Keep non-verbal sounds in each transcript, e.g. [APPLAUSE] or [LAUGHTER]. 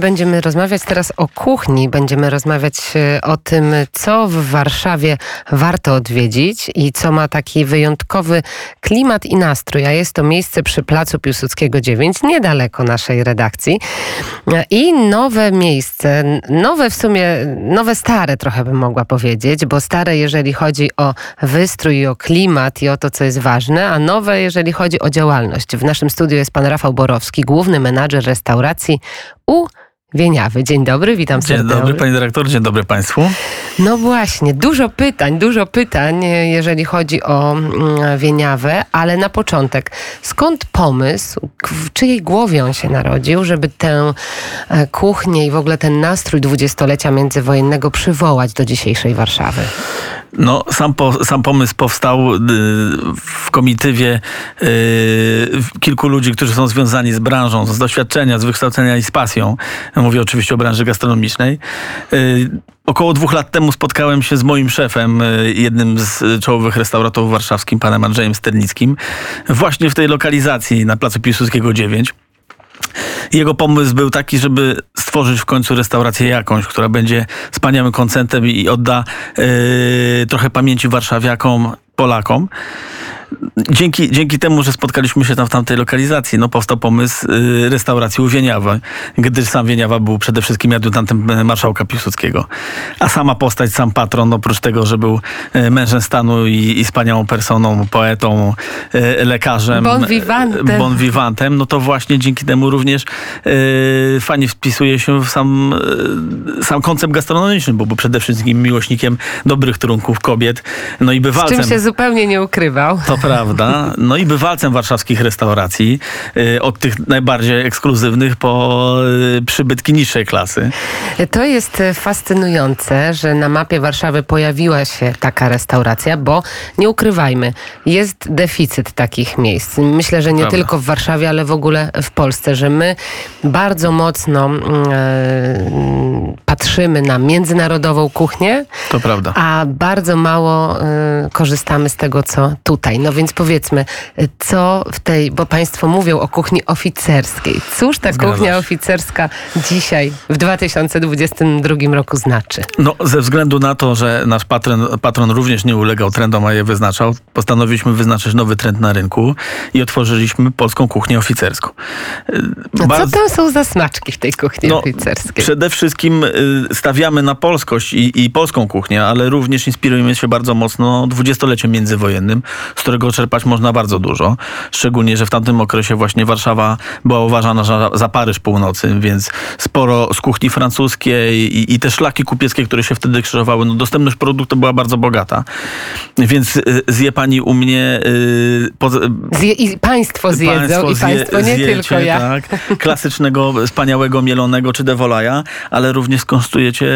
Będziemy rozmawiać teraz o kuchni. Będziemy rozmawiać e, o tym, co w Warszawie warto odwiedzić i co ma taki wyjątkowy klimat i nastrój. A jest to miejsce przy Placu Piłsudskiego 9, niedaleko naszej redakcji. E, I nowe miejsce, nowe w sumie, nowe stare trochę bym mogła powiedzieć, bo stare jeżeli chodzi o wystrój i o klimat i o to, co jest ważne, a nowe jeżeli chodzi o działalność. W naszym studiu jest pan Rafał Borowski, główny menadżer restauracji u Wieniawy. Dzień dobry, witam serdecznie. Dzień dobry panie dyrektor, dzień dobry państwu. No właśnie, dużo pytań, dużo pytań, jeżeli chodzi o mm, Wieniawę, ale na początek, skąd pomysł, w czyjej głowie on się narodził, żeby tę e, kuchnię i w ogóle ten nastrój dwudziestolecia międzywojennego przywołać do dzisiejszej Warszawy? No, sam, po, sam pomysł powstał y, w komitywie y, kilku ludzi, którzy są związani z branżą, z doświadczenia, z wykształcenia i z pasją. Mówię oczywiście o branży gastronomicznej. Y, około dwóch lat temu spotkałem się z moim szefem, jednym z czołowych restauratorów warszawskim, panem Andrzejem Sternickim, właśnie w tej lokalizacji na Placu Piłsudskiego 9. Jego pomysł był taki, żeby stworzyć w końcu restaurację jakąś, która będzie wspaniałym koncentem i odda yy, trochę pamięci warszawiakom, Polakom dzięki, dzięki temu, że spotkaliśmy się tam w tamtej lokalizacji, no powstał pomysł y, restauracji u Wieniawa, gdyż sam Wieniawa był przede wszystkim adiutantem marszałka Piłsudskiego. A sama postać, sam patron, oprócz tego, że był e, mężem stanu i, i wspaniałą personą, poetą, e, lekarzem, bon vivantem. bon vivantem, no to właśnie dzięki temu również y, fajnie wpisuje się w sam, y, sam koncept gastronomiczny, bo był przede wszystkim miłośnikiem dobrych trunków kobiet, no i bywalcem. Z czym się zupełnie nie ukrywał. To prawda. No i bywalcem warszawskich restauracji, y, od tych najbardziej ekskluzywnych po y, przybytki niższej klasy. To jest fascynujące, że na mapie Warszawy pojawiła się taka restauracja, bo nie ukrywajmy, jest deficyt takich miejsc. Myślę, że nie prawda. tylko w Warszawie, ale w ogóle w Polsce, że my bardzo mocno yy, patrzymy na międzynarodową kuchnię, to prawda. a bardzo mało yy, korzystamy z tego, co tutaj. No więc powiedzmy, co w tej, bo Państwo mówią o kuchni oficerskiej. Cóż ta Zgadza kuchnia się. oficerska dzisiaj w 2022 roku znaczy? No, ze względu na to, że nasz patron, patron również nie ulegał trendom, a je wyznaczał, postanowiliśmy wyznaczyć nowy trend na rynku i otworzyliśmy polską kuchnię oficerską. No Bardzo... Co tam są za smaczki w tej kuchni no, oficerskiej? Przede wszystkim y, stawiamy na polskość i, i polską kuchnię, ale również inspirujemy się bardzo mocno dwudziestoleciem międzywojennym, z którego czerpać można bardzo dużo. Szczególnie, że w tamtym okresie właśnie Warszawa była uważana za, za Paryż Północy, więc sporo z kuchni francuskiej i, i te szlaki kupieckie, które się wtedy krzyżowały, no dostępność produktu była bardzo bogata. Więc y, zje pani u mnie... Yy, po, zje, I państwo zjedzą państwo i państwo zje, nie zjecie, tylko ja. Tak, klasycznego, wspaniałego mielonego czy devolaja, ale również skonstruujecie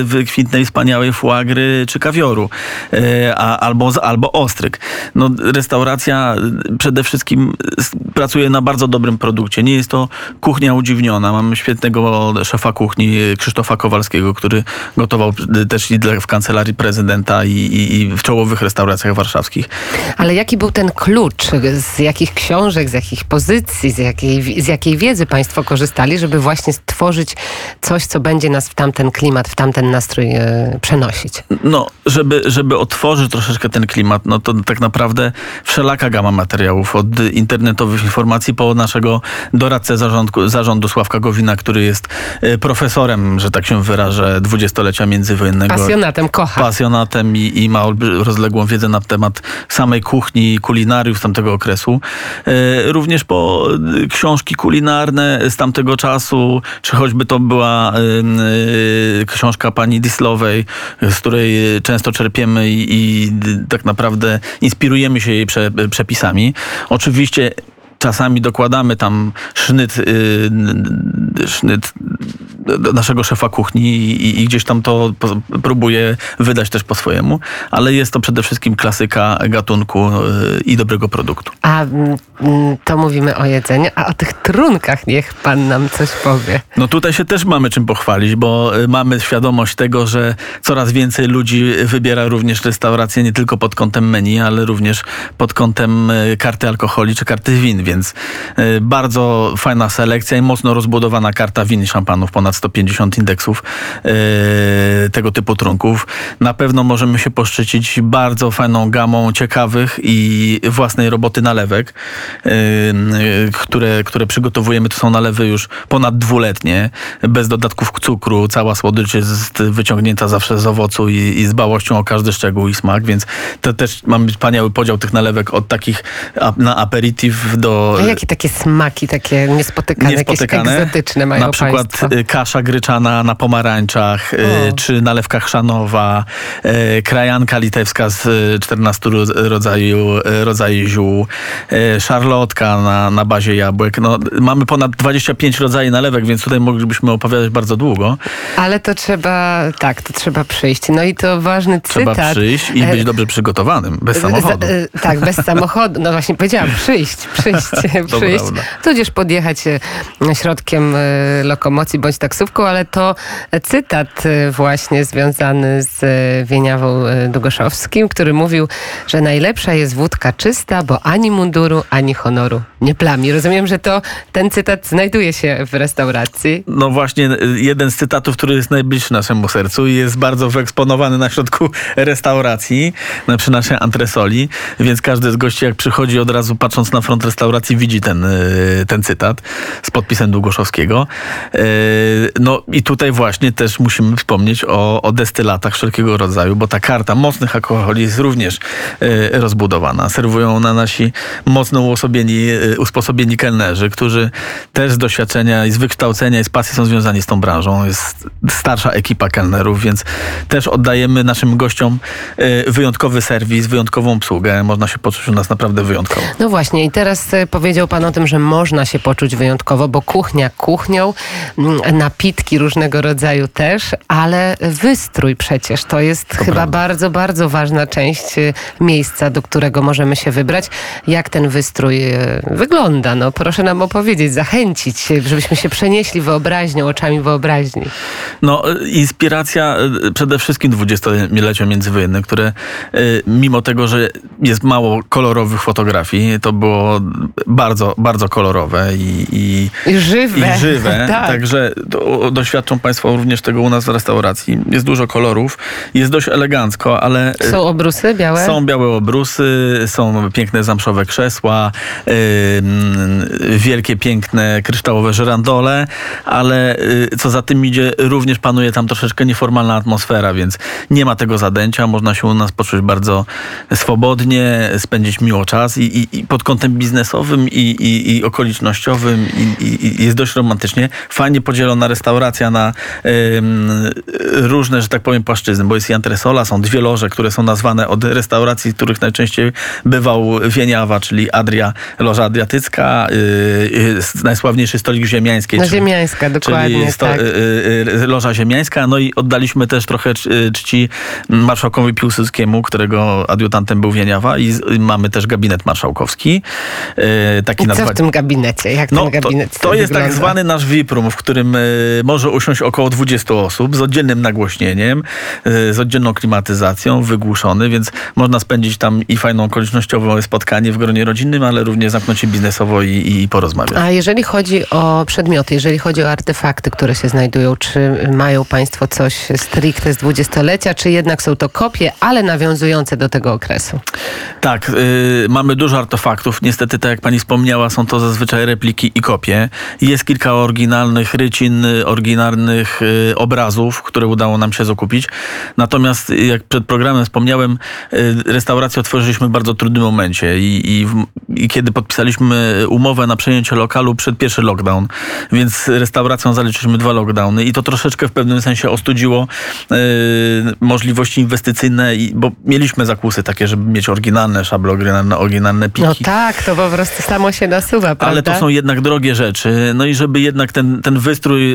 y, wykwintnej, wspaniałej foie czy kawioru, yy, a, albo, albo ostryk. No, restauracja przede wszystkim pracuje na bardzo dobrym produkcie. Nie jest to kuchnia udziwniona. Mamy świetnego szefa kuchni Krzysztofa Kowalskiego, który gotował też i w kancelarii prezydenta i, i, i w czołowych restauracjach warszawskich. Ale jaki był ten klucz? Z jakich książek, z jakich pozycji, z jakiej, z jakiej wiedzy państwo korzystali, żeby właśnie stworzyć coś, co będzie nas w tamten klimat, w tamten nastrój e, przenosić? No, żeby, żeby otworzyć troszeczkę ten klimat, no to tak naprawdę wszelaka gama materiałów, od internetowych informacji po naszego doradcę zarządu, zarządu Sławka Gowina, który jest e, profesorem, że tak się wyrażę, dwudziestolecia międzywojennego. Pasjonatem, kocha. Pasjonatem i, i ma rozległą wiedzę na temat samej kuchni, kulinariów z tamtego okresu. E, również po e, książki kulinarne z tamtego czasu, czy choćby to była książka pani Dislowej, z której często czerpiemy i, i tak naprawdę inspirujemy się jej prze, przepisami. Oczywiście czasami dokładamy tam sznyt, yy, sznyt naszego szefa kuchni i, i gdzieś tam to próbuje wydać też po swojemu, ale jest to przede wszystkim klasyka gatunku y, i dobrego produktu. A mm, mm, to mówimy o jedzeniu, a o tych trunkach niech pan nam coś powie. No tutaj się też mamy czym pochwalić, bo y, mamy świadomość tego, że coraz więcej ludzi wybiera również restaurację nie tylko pod kątem menu, ale również pod kątem y, karty alkoholi czy karty win, więc bardzo fajna selekcja i mocno rozbudowana karta win i szampanów, ponad 150 indeksów tego typu trunków. Na pewno możemy się poszczycić bardzo fajną gamą ciekawych i własnej roboty nalewek, które, które przygotowujemy. To są nalewy już ponad dwuletnie, bez dodatków cukru, cała słodycz jest wyciągnięta zawsze z owocu i, i z bałością o każdy szczegół i smak, więc to też mamy wspaniały podział tych nalewek od takich na aperitif do... A jakie takie smaki, takie niespotykane, niespotykane jakieś egzotyczne mają Na przykład państwo? Kasza gryczana na pomarańczach, y, o. czy nalewka chrzanowa, y, krajanka litewska z 14 rodzaju, rodzaju ziół, szarlotka na, na bazie jabłek. No, mamy ponad 25 rodzajów nalewek, więc tutaj moglibyśmy opowiadać bardzo długo. Ale to trzeba, tak, to trzeba przyjść. No i to ważny cytat. Trzeba przyjść i być e, dobrze przygotowanym, bez samochodu. Z, tak, bez samochodu. No właśnie powiedziałam, przyjść, przyjść, [LAUGHS] przyjść. Tudzież podjechać e, środkiem e, lokomocji bądź taksówką, ale to cytat właśnie związany z Wieniawą Długoszowskim, który mówił, że najlepsza jest wódka czysta, bo ani munduru, ani honoru nie plami. Rozumiem, że to ten cytat znajduje się w restauracji. No właśnie, jeden z cytatów, który jest najbliższy naszemu sercu i jest bardzo wyeksponowany na środku restauracji, przy naszej antresoli, więc każdy z gości jak przychodzi od razu patrząc na front restauracji widzi ten, y, ten cytat z podpisem Długoszowskiego. Y, no i tutaj właśnie też musimy wspomnieć o, o destylatach wszelkiego rodzaju, bo ta karta mocnych alkoholi jest również y, rozbudowana. Serwują na nasi mocno uosobieni, usposobieni kelnerzy, którzy też z doświadczenia i z wykształcenia i z pasji są związani z tą branżą. Jest starsza ekipa kelnerów, więc też oddajemy naszym gościom y, wyjątkowy serwis, wyjątkową obsługę. Można się poczuć u nas naprawdę wyjątkowo. No właśnie i teraz y, powiedział Pan o tym, że można się poczuć wyjątkowo, bo kuchnia kuchnią, mm, napitki różnego rodzaju też, ale wystrój przecież to jest to chyba prawda. bardzo, bardzo ważna część y, miejsca, do którego możemy się wybrać. Jak ten wystrój wygląda? No proszę nam opowiedzieć, zachęcić, żebyśmy się przenieśli wyobraźnią, oczami wyobraźni. No inspiracja przede wszystkim dwudziestolecie międzywojennym, które mimo tego, że jest mało kolorowych fotografii, to było bardzo, bardzo kolorowe i, i, I żywe. I żywe. [LAUGHS] tak. Także doświadczą Państwo również tego u nas w restauracji. Jest dużo kolorów, jest dość elegancko, ale... E, są obrusy białe? Są białe obrusy, są piękne zamszowe krzesła, yy, wielkie, piękne, kryształowe żerandole, ale yy, co za tym idzie, również panuje tam troszeczkę nieformalna atmosfera, więc nie ma tego zadęcia, można się u nas poczuć bardzo swobodnie, spędzić miło czas i, i, i pod kątem biznesowym i, i okolicznościowym jest dość romantycznie. Fajnie podzielona restauracja na różne, że tak powiem, płaszczyzny, bo jest i antresola, są dwie loże, które są nazwane od restauracji, których najczęściej bywał Wieniawa, czyli Adria, loża adriatycka, yy, najsławniejszy stolik ziemiańskiej. No czyli, ziemiańska, dokładnie, czyli sto, tak. yy, loża ziemiańska, no i oddaliśmy też trochę czci marszałkowi Piłsudskiemu, którego adiutantem był Wieniawa i mamy też gabinet marszałkowski. Taki I co w tym gabinecie? Jak no, ten gabinet To, to jest tak zwany nasz VIP room, w którym może usiąść około 20 osób z oddzielnym nagłośnieniem, e, z oddzielną klimatyzacją, wygłuszony, więc można spędzić tam i fajną okolicznościową spotkanie w gronie rodzinnym, ale również zamknąć się biznesowo i, i porozmawiać. A jeżeli chodzi o przedmioty, jeżeli chodzi o artefakty, które się znajdują, czy mają Państwo coś stricte z dwudziestolecia, czy jednak są to kopie, ale nawiązujące do tego okresu? Tak, y, mamy dużo artefaktów. Niestety, tak jak pani wspomniała, są to zazwyczaj repliki i kopie. Jest kilka oryginalnych rycin, oryginalnych y, obrazów, które udało nam się zakupić. Natomiast, jak przed programem wspomniałem, y, restaurację otworzyliśmy w bardzo trudnym momencie i, i, i kiedy podpisaliśmy umowę na przejęcie lokalu przed pierwszy lockdown, więc restauracją zaliczyliśmy dwa lockdowny i to troszeczkę w pewnym sensie ostudziło możliwości inwestycyjne, bo mieliśmy zakusy takie, żeby mieć oryginalne szable, oryginalne, oryginalne piki. No tak, to po prostu samo się nasuwa, prawda? Ale to są jednak drogie rzeczy. No i żeby jednak ten, ten wystrój...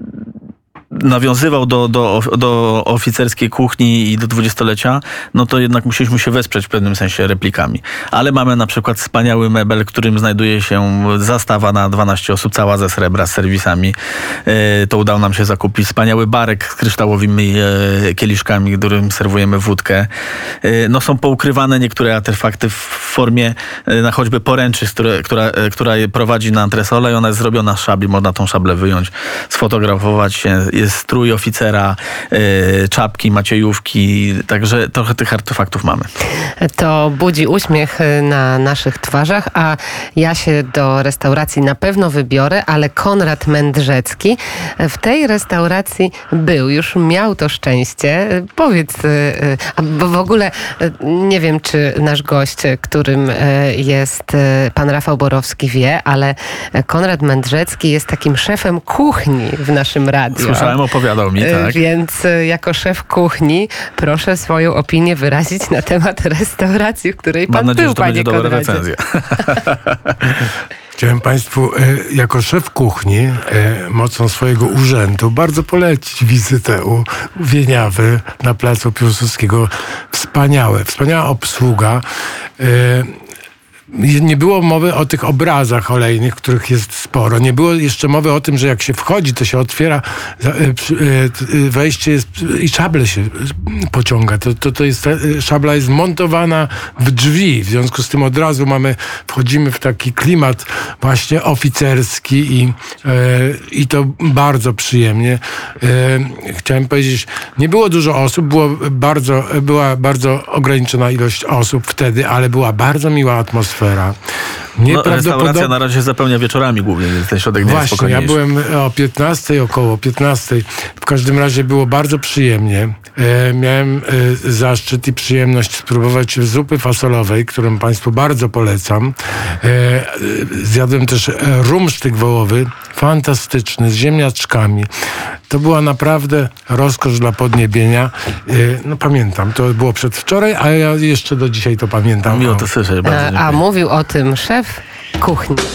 nawiązywał do, do, do oficerskiej kuchni i do dwudziestolecia, no to jednak musieliśmy się wesprzeć w pewnym sensie replikami. Ale mamy na przykład wspaniały mebel, którym znajduje się zastawa na 12 osób, cała ze srebra, z serwisami. E, To udało nam się zakupić. Wspaniały barek z kryształowymi e, kieliszkami, którym serwujemy wódkę. E, No są poukrywane niektóre artefakty w formie na choćby poręczy, które, która, która prowadzi na antresolę i ona jest zrobiona z szabli. Można tą szablę wyjąć, sfotografować się. Jest strój oficera, e, czapki, maciejówki. Także trochę tych artefaktów mamy. To budzi uśmiech y, na naszych twarzach, a ja się do restauracji na pewno wybiorę, ale Konrad Mędrzecki w tej restauracji był, już miał to szczęście. Y, Powiedz, y, y, bo w ogóle y, nie wiem, czy nasz gość, y, którym y, jest y, pan Rafał Borowski wie, ale y, Konrad Mędrzecki jest takim szefem kuchni w naszym radiu. Słyszałem, opowiadał mi, Y, tak. Więc y, jako szef kuchni proszę swoją opinię wyrazić na temat [LAUGHS] restauracji, w której pan Mam nadzieję, był, że to panie będzie dobra recenzja. [LAUGHS] Chciałem Państwu e, jako szef kuchni e, mocą swojego urzędu bardzo polecić wizytę u Wieniawy na placu Piłsudskiego. Wspaniałe, wspaniała obsługa. Nie było mowy o tych obrazach olejnych, których jest sporo. Nie było jeszcze mowy o tym, że jak się wchodzi, to się otwiera e, e, e, wejście jest, i szable się pociąga. To, to, to jest, szabla jest montowana w drzwi. W związku z tym od razu mamy, wchodzimy w taki klimat właśnie oficerski i, i to bardzo przyjemnie. Chciałem powiedzieć, nie było dużo osób, było bardzo, była bardzo ograniczona ilość osób wtedy, ale była bardzo miła atmosfera. era. No, restauracja na razie zapełnia wieczorami głównie, więc ten środek nie jest Właśnie, ja byłem o 15, około 15. W każdym razie było bardzo przyjemnie. E, miałem e, zaszczyt i przyjemność spróbować zupy fasolowej, którą Państwu bardzo polecam. E, e, zjadłem też e, rumsztyk wołowy, fantastyczny, z ziemniaczkami. To była naprawdę rozkosz dla podniebienia. E, no pamiętam, to było przedwczoraj, a ja jeszcze do dzisiaj to pamiętam. Miło to słyszeć, bardzo a mówił o tym szef kuchni.